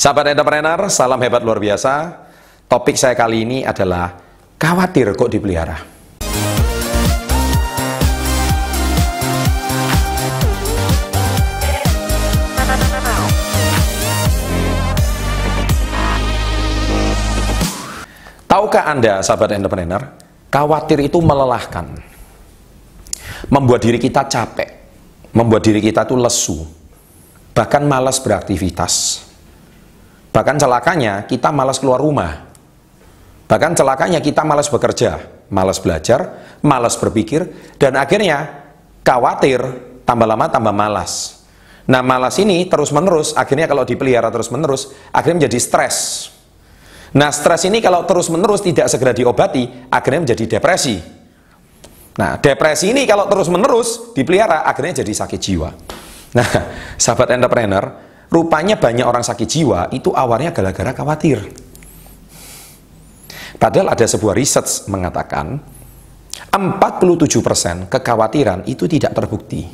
Sahabat entrepreneur, salam hebat luar biasa. Topik saya kali ini adalah khawatir kok dipelihara. Tahukah Anda, sahabat entrepreneur, khawatir itu melelahkan. Membuat diri kita capek, membuat diri kita tuh lesu, bahkan malas beraktivitas. Bahkan celakanya kita malas keluar rumah. Bahkan celakanya kita malas bekerja, malas belajar, malas berpikir, dan akhirnya khawatir, tambah lama tambah malas. Nah malas ini terus-menerus, akhirnya kalau dipelihara terus-menerus, akhirnya menjadi stres. Nah, stres ini kalau terus-menerus tidak segera diobati, akhirnya menjadi depresi. Nah, depresi ini kalau terus-menerus dipelihara, akhirnya jadi sakit jiwa. Nah, sahabat entrepreneur, rupanya banyak orang sakit jiwa itu awalnya gara-gara khawatir. Padahal ada sebuah riset mengatakan 47% kekhawatiran itu tidak terbukti.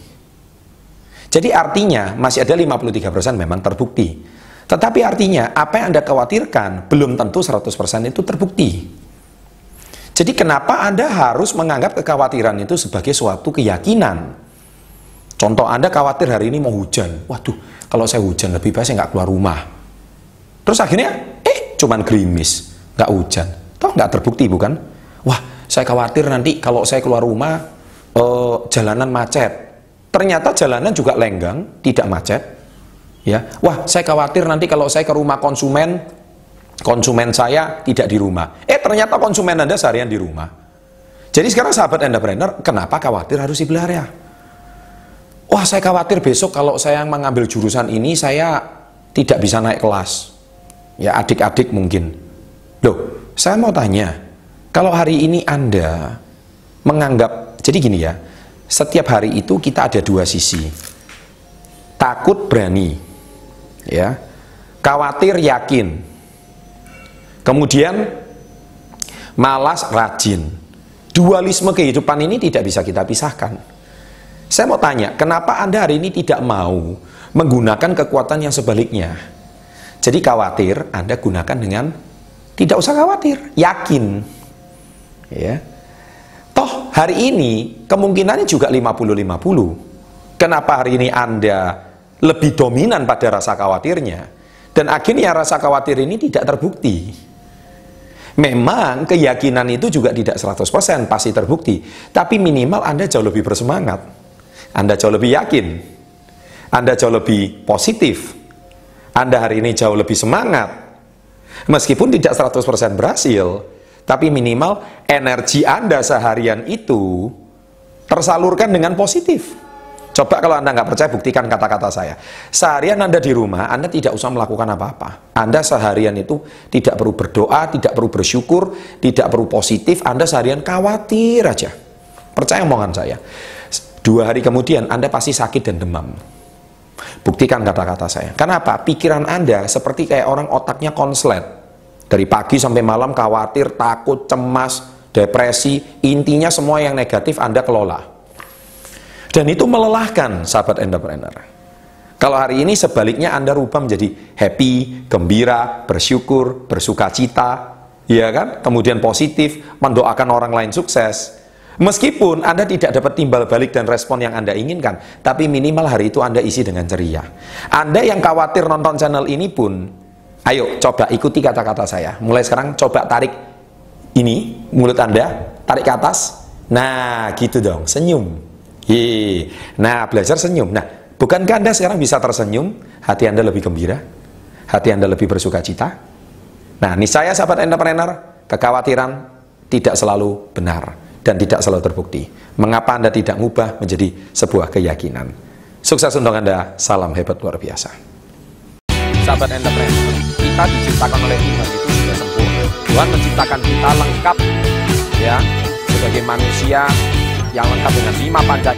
Jadi artinya masih ada 53% memang terbukti. Tetapi artinya apa yang Anda khawatirkan belum tentu 100% itu terbukti. Jadi kenapa Anda harus menganggap kekhawatiran itu sebagai suatu keyakinan? Contoh Anda khawatir hari ini mau hujan. Waduh, kalau saya hujan lebih baik saya nggak keluar rumah. Terus akhirnya, eh cuman gerimis, nggak hujan. Toh nggak terbukti bukan? Wah, saya khawatir nanti kalau saya keluar rumah, eh, jalanan macet. Ternyata jalanan juga lenggang, tidak macet ya wah saya khawatir nanti kalau saya ke rumah konsumen konsumen saya tidak di rumah eh ternyata konsumen anda seharian di rumah jadi sekarang sahabat entrepreneur kenapa khawatir harus dipelihara wah saya khawatir besok kalau saya mengambil jurusan ini saya tidak bisa naik kelas. Ya adik-adik mungkin. Loh saya mau tanya kalau hari ini anda menganggap jadi gini ya setiap hari itu kita ada dua sisi. Takut berani. Ya khawatir yakin. Kemudian malas rajin. Dualisme kehidupan ini tidak bisa kita pisahkan saya mau tanya kenapa anda hari ini tidak mau menggunakan kekuatan yang sebaliknya? Jadi khawatir anda gunakan dengan tidak usah khawatir yakin. Ya. Toh hari ini kemungkinannya juga 50-50 kenapa hari ini anda lebih dominan pada rasa khawatirnya? Dan akhirnya rasa khawatir ini tidak terbukti. Memang keyakinan itu juga tidak 100% pasti terbukti. Tapi minimal Anda jauh lebih bersemangat Anda jauh lebih yakin Anda jauh lebih positif Anda hari ini jauh lebih semangat meskipun tidak 100% berhasil tapi minimal energi Anda seharian itu tersalurkan dengan positif Coba kalau Anda nggak percaya, buktikan kata-kata saya. Seharian Anda di rumah, Anda tidak usah melakukan apa-apa. Anda seharian itu tidak perlu berdoa, tidak perlu bersyukur, tidak perlu positif. Anda seharian khawatir aja. Percaya omongan saya. Dua hari kemudian, Anda pasti sakit dan demam. Buktikan kata-kata saya. Kenapa? Pikiran Anda seperti kayak orang otaknya konslet. Dari pagi sampai malam khawatir, takut, cemas, depresi. Intinya semua yang negatif Anda kelola. Dan itu melelahkan sahabat entrepreneur. Kalau hari ini sebaliknya Anda rubah menjadi happy, gembira, bersyukur, bersuka cita, ya kan? Kemudian positif, mendoakan orang lain sukses. Meskipun Anda tidak dapat timbal balik dan respon yang Anda inginkan, tapi minimal hari itu Anda isi dengan ceria. Anda yang khawatir nonton channel ini pun, ayo coba ikuti kata-kata saya. Mulai sekarang coba tarik ini, mulut Anda, tarik ke atas. Nah, gitu dong, senyum. Hi. Nah, belajar senyum. Nah, bukankah Anda sekarang bisa tersenyum? Hati Anda lebih gembira? Hati Anda lebih bersuka cita? Nah, ini saya sahabat entrepreneur, kekhawatiran tidak selalu benar dan tidak selalu terbukti. Mengapa Anda tidak mengubah menjadi sebuah keyakinan? Sukses untuk Anda, salam hebat luar biasa. Sahabat entrepreneur, kita diciptakan oleh Tuhan itu sudah sempurna. Tuhan menciptakan kita lengkap ya sebagai manusia yang lengkap dengan lima panjang